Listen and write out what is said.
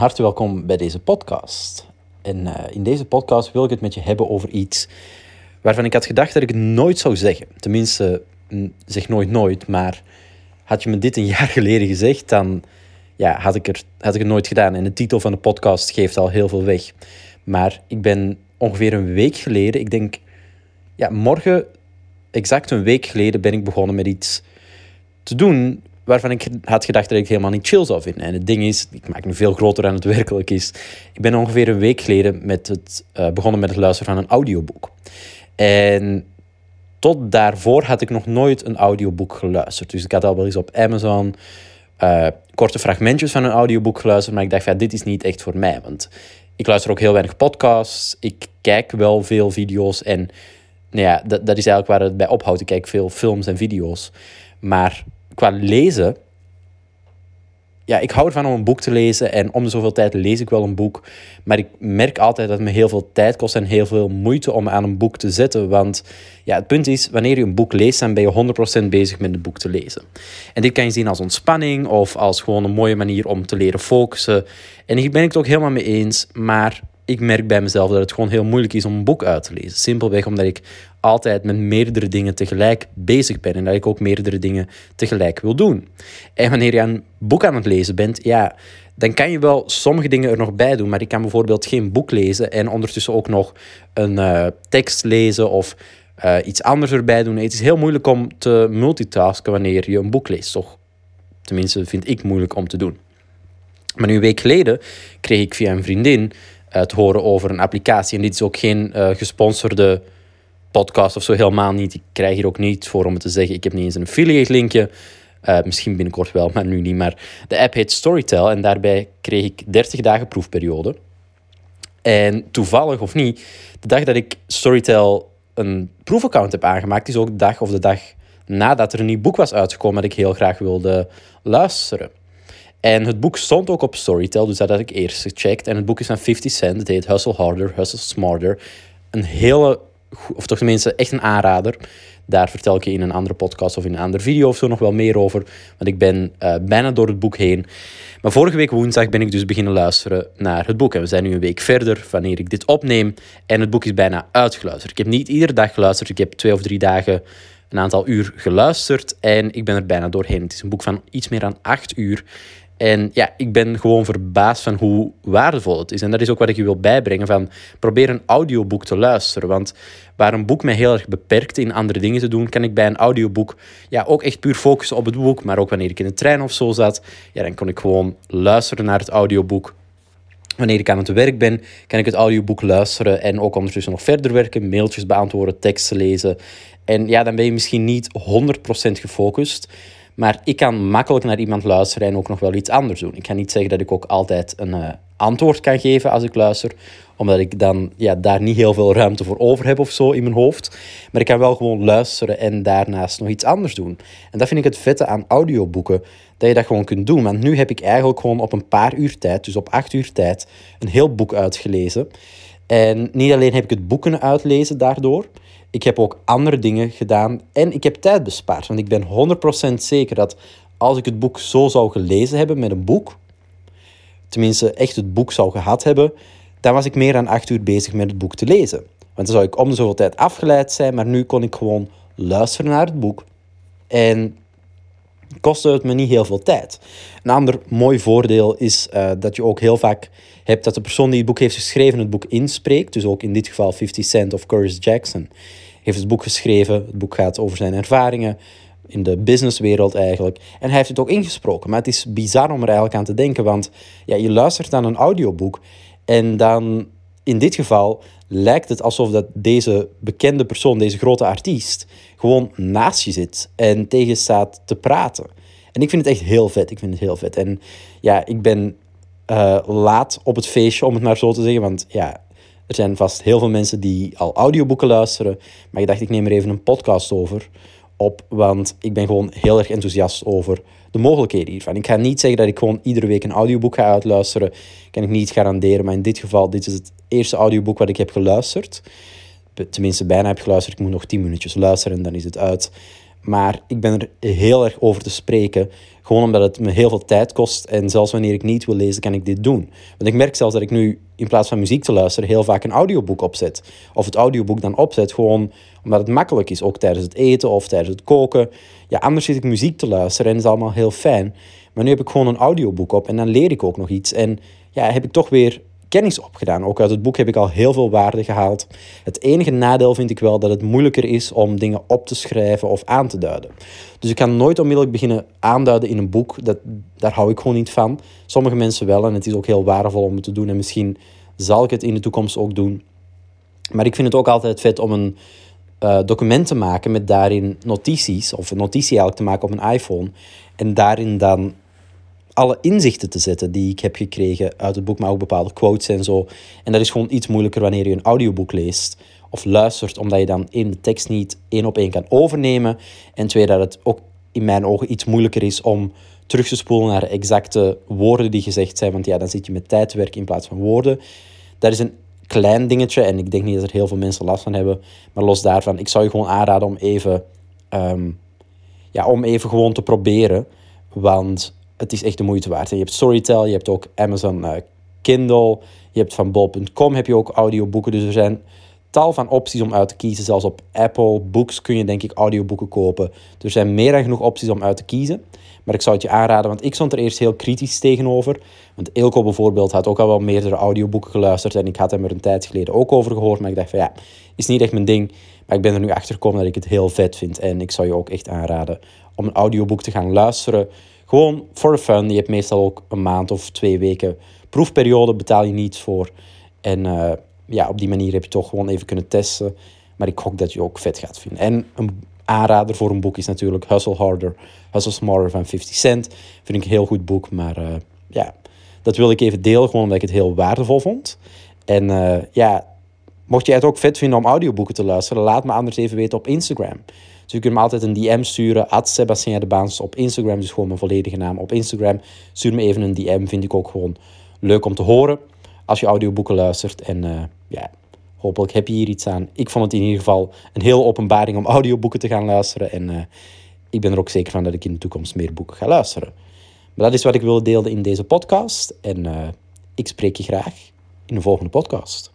harte welkom bij deze podcast. En eh, in deze podcast wil ik het met je hebben over iets waarvan ik had gedacht dat ik het nooit zou zeggen. Tenminste, zeg nooit nooit, maar had je me dit een jaar geleden gezegd, dan ja, had, ik er, had ik het nooit gedaan. En de titel van de podcast geeft al heel veel weg. Maar ik ben ongeveer een week geleden, ik denk, ja, morgen, exact een week geleden, ben ik begonnen met iets te doen waarvan ik had gedacht dat ik helemaal niet chill zou vinden. En het ding is, ik maak me veel groter dan het werkelijk is. Ik ben ongeveer een week geleden met het, uh, begonnen met het luisteren van een audioboek. En tot daarvoor had ik nog nooit een audioboek geluisterd. Dus ik had al wel eens op Amazon uh, korte fragmentjes van een audioboek geluisterd. Maar ik dacht, ja, dit is niet echt voor mij. Want ik luister ook heel weinig podcasts. Ik kijk wel veel video's. En nou ja, dat is eigenlijk waar het bij ophoudt. Ik kijk veel films en video's. Maar qua lezen, ja, ik hou ervan om een boek te lezen en om zoveel tijd lees ik wel een boek. Maar ik merk altijd dat het me heel veel tijd kost en heel veel moeite om aan een boek te zetten. Want ja, het punt is, wanneer je een boek leest, dan ben je 100% bezig met het boek te lezen. En dit kan je zien als ontspanning of als gewoon een mooie manier om te leren focussen. En hier ben ik het ook helemaal mee eens, maar ik merk bij mezelf dat het gewoon heel moeilijk is om een boek uit te lezen. Simpelweg omdat ik altijd met meerdere dingen tegelijk bezig ben en dat ik ook meerdere dingen tegelijk wil doen. En wanneer je een boek aan het lezen bent, ja, dan kan je wel sommige dingen er nog bij doen, maar ik kan bijvoorbeeld geen boek lezen en ondertussen ook nog een uh, tekst lezen of uh, iets anders erbij doen. Het is heel moeilijk om te multitasken wanneer je een boek leest, toch? Tenminste, vind ik moeilijk om te doen. Maar nu een week geleden kreeg ik via een vriendin te horen over een applicatie. En dit is ook geen uh, gesponsorde podcast of zo, helemaal niet. Ik krijg hier ook niet voor om het te zeggen. Ik heb niet eens een affiliate linkje. Uh, misschien binnenkort wel, maar nu niet. Maar de app heet Storytel en daarbij kreeg ik 30 dagen proefperiode. En toevallig of niet, de dag dat ik Storytel een proefaccount heb aangemaakt, is ook de dag of de dag nadat er een nieuw boek was uitgekomen dat ik heel graag wilde luisteren. En het boek stond ook op Storytel, dus dat had ik eerst gecheckt. En het boek is van 50 Cent. Het heet Hustle Harder, Hustle Smarter. Een hele, of toch tenminste echt een aanrader. Daar vertel ik je in een andere podcast of in een andere video of zo nog wel meer over. Want ik ben uh, bijna door het boek heen. Maar vorige week woensdag ben ik dus beginnen luisteren naar het boek. En we zijn nu een week verder wanneer ik dit opneem. En het boek is bijna uitgeluisterd. Ik heb niet iedere dag geluisterd. Ik heb twee of drie dagen een aantal uur geluisterd. En ik ben er bijna doorheen. Het is een boek van iets meer dan acht uur. En ja, ik ben gewoon verbaasd van hoe waardevol het is. En dat is ook wat ik je wil bijbrengen van probeer een audioboek te luisteren. Want waar een boek mij heel erg beperkt in andere dingen te doen, kan ik bij een audioboek ja, ook echt puur focussen op het boek. Maar ook wanneer ik in de trein of zo zat, ja, dan kon ik gewoon luisteren naar het audioboek. Wanneer ik aan het werk ben, kan ik het audioboek luisteren en ook ondertussen nog verder werken, mailtjes beantwoorden, teksten lezen. En ja, dan ben je misschien niet 100% gefocust. Maar ik kan makkelijk naar iemand luisteren en ook nog wel iets anders doen. Ik kan niet zeggen dat ik ook altijd een uh, antwoord kan geven als ik luister, omdat ik dan ja, daar niet heel veel ruimte voor over heb of zo in mijn hoofd. Maar ik kan wel gewoon luisteren en daarnaast nog iets anders doen. En dat vind ik het vette aan audioboeken, dat je dat gewoon kunt doen. Want nu heb ik eigenlijk gewoon op een paar uur tijd, dus op acht uur tijd, een heel boek uitgelezen. En niet alleen heb ik het boek kunnen uitlezen daardoor, ik heb ook andere dingen gedaan en ik heb tijd bespaard. Want ik ben 100% zeker dat als ik het boek zo zou gelezen hebben met een boek, tenminste echt het boek zou gehad hebben, dan was ik meer dan acht uur bezig met het boek te lezen. Want dan zou ik om de zoveel tijd afgeleid zijn, maar nu kon ik gewoon luisteren naar het boek. En kostte het me niet heel veel tijd. Een ander mooi voordeel is uh, dat je ook heel vaak hebt dat de persoon die het boek heeft geschreven het boek inspreekt. Dus ook in dit geval 50 Cent of Curtis Jackson heeft het boek geschreven. Het boek gaat over zijn ervaringen in de businesswereld eigenlijk. En hij heeft het ook ingesproken. Maar het is bizar om er eigenlijk aan te denken, want ja, je luistert naar een audioboek en dan in dit geval lijkt het alsof dat deze bekende persoon, deze grote artiest, gewoon naast je zit en tegen staat te praten. En ik vind het echt heel vet. Ik vind het heel vet. En ja, ik ben uh, laat op het feestje, om het maar zo te zeggen. Want ja, er zijn vast heel veel mensen die al audioboeken luisteren. Maar ik dacht, ik neem er even een podcast over op. Want ik ben gewoon heel erg enthousiast over de mogelijkheden hiervan. Ik ga niet zeggen dat ik gewoon iedere week een audioboek ga uitluisteren. Kan ik niet garanderen. Maar in dit geval, dit is het eerste audioboek wat ik heb geluisterd. Tenminste, bijna heb geluisterd. Ik moet nog tien minuutjes luisteren en dan is het uit. Maar ik ben er heel erg over te spreken. Gewoon omdat het me heel veel tijd kost. En zelfs wanneer ik niet wil lezen, kan ik dit doen. Want ik merk zelfs dat ik nu in plaats van muziek te luisteren, heel vaak een audioboek opzet. Of het audioboek dan opzet, gewoon omdat het makkelijk is. Ook tijdens het eten of tijdens het koken. Ja, anders zit ik muziek te luisteren en dat is allemaal heel fijn. Maar nu heb ik gewoon een audioboek op en dan leer ik ook nog iets. En ja, heb ik toch weer kennis opgedaan. Ook uit het boek heb ik al heel veel waarde gehaald. Het enige nadeel vind ik wel dat het moeilijker is om dingen op te schrijven of aan te duiden. Dus ik kan nooit onmiddellijk beginnen aanduiden in een boek. Dat, daar hou ik gewoon niet van. Sommige mensen wel en het is ook heel waardevol om het te doen. En misschien zal ik het in de toekomst ook doen. Maar ik vind het ook altijd vet om een uh, document te maken met daarin notities, of een notitie eigenlijk te maken op een iPhone. En daarin dan alle inzichten te zetten die ik heb gekregen uit het boek, maar ook bepaalde quotes en zo. En dat is gewoon iets moeilijker wanneer je een audioboek leest of luistert, omdat je dan in de tekst niet één op één kan overnemen. En twee, dat het ook in mijn ogen iets moeilijker is om terug te spoelen naar exacte woorden die gezegd zijn, want ja, dan zit je met tijdwerk in plaats van woorden. Dat is een klein dingetje en ik denk niet dat er heel veel mensen last van hebben. Maar los daarvan, ik zou je gewoon aanraden om even, um, ja, om even gewoon te proberen. Want het is echt de moeite waard. je hebt Storytel, je hebt ook Amazon uh, Kindle, je hebt van bol.com heb je ook audioboeken. Dus er zijn tal van opties om uit te kiezen. Zelfs op Apple Books kun je denk ik audioboeken kopen. Er zijn meer dan genoeg opties om uit te kiezen. Maar ik zou het je aanraden, want ik stond er eerst heel kritisch tegenover. Want Ilko bijvoorbeeld had ook al wel meerdere audioboeken geluisterd. En ik had hem er een tijd geleden ook over gehoord. Maar ik dacht van ja, is niet echt mijn ding. Maar ik ben er nu achter gekomen dat ik het heel vet vind. En ik zou je ook echt aanraden om een audioboek te gaan luisteren. Gewoon for fun. Je hebt meestal ook een maand of twee weken proefperiode, betaal je niets voor. En uh, ja, op die manier heb je toch gewoon even kunnen testen. Maar ik hoop dat je ook vet gaat vinden. En een aanrader voor een boek is natuurlijk Hustle Harder, Hustle Smarter van 50 Cent. Vind ik een heel goed boek, maar uh, ja, dat wil ik even delen, gewoon omdat ik het heel waardevol vond. En uh, ja, mocht jij het ook vet vinden om audioboeken te luisteren, laat me anders even weten op Instagram. Dus je kunt me altijd een DM sturen, at Sebastien de Baans op Instagram, dus gewoon mijn volledige naam op Instagram. Stuur me even een DM, vind ik ook gewoon leuk om te horen als je audioboeken luistert. En uh, ja, hopelijk heb je hier iets aan. Ik vond het in ieder geval een hele openbaring om audioboeken te gaan luisteren. En uh, ik ben er ook zeker van dat ik in de toekomst meer boeken ga luisteren. Maar dat is wat ik wilde delen in deze podcast. En uh, ik spreek je graag in de volgende podcast.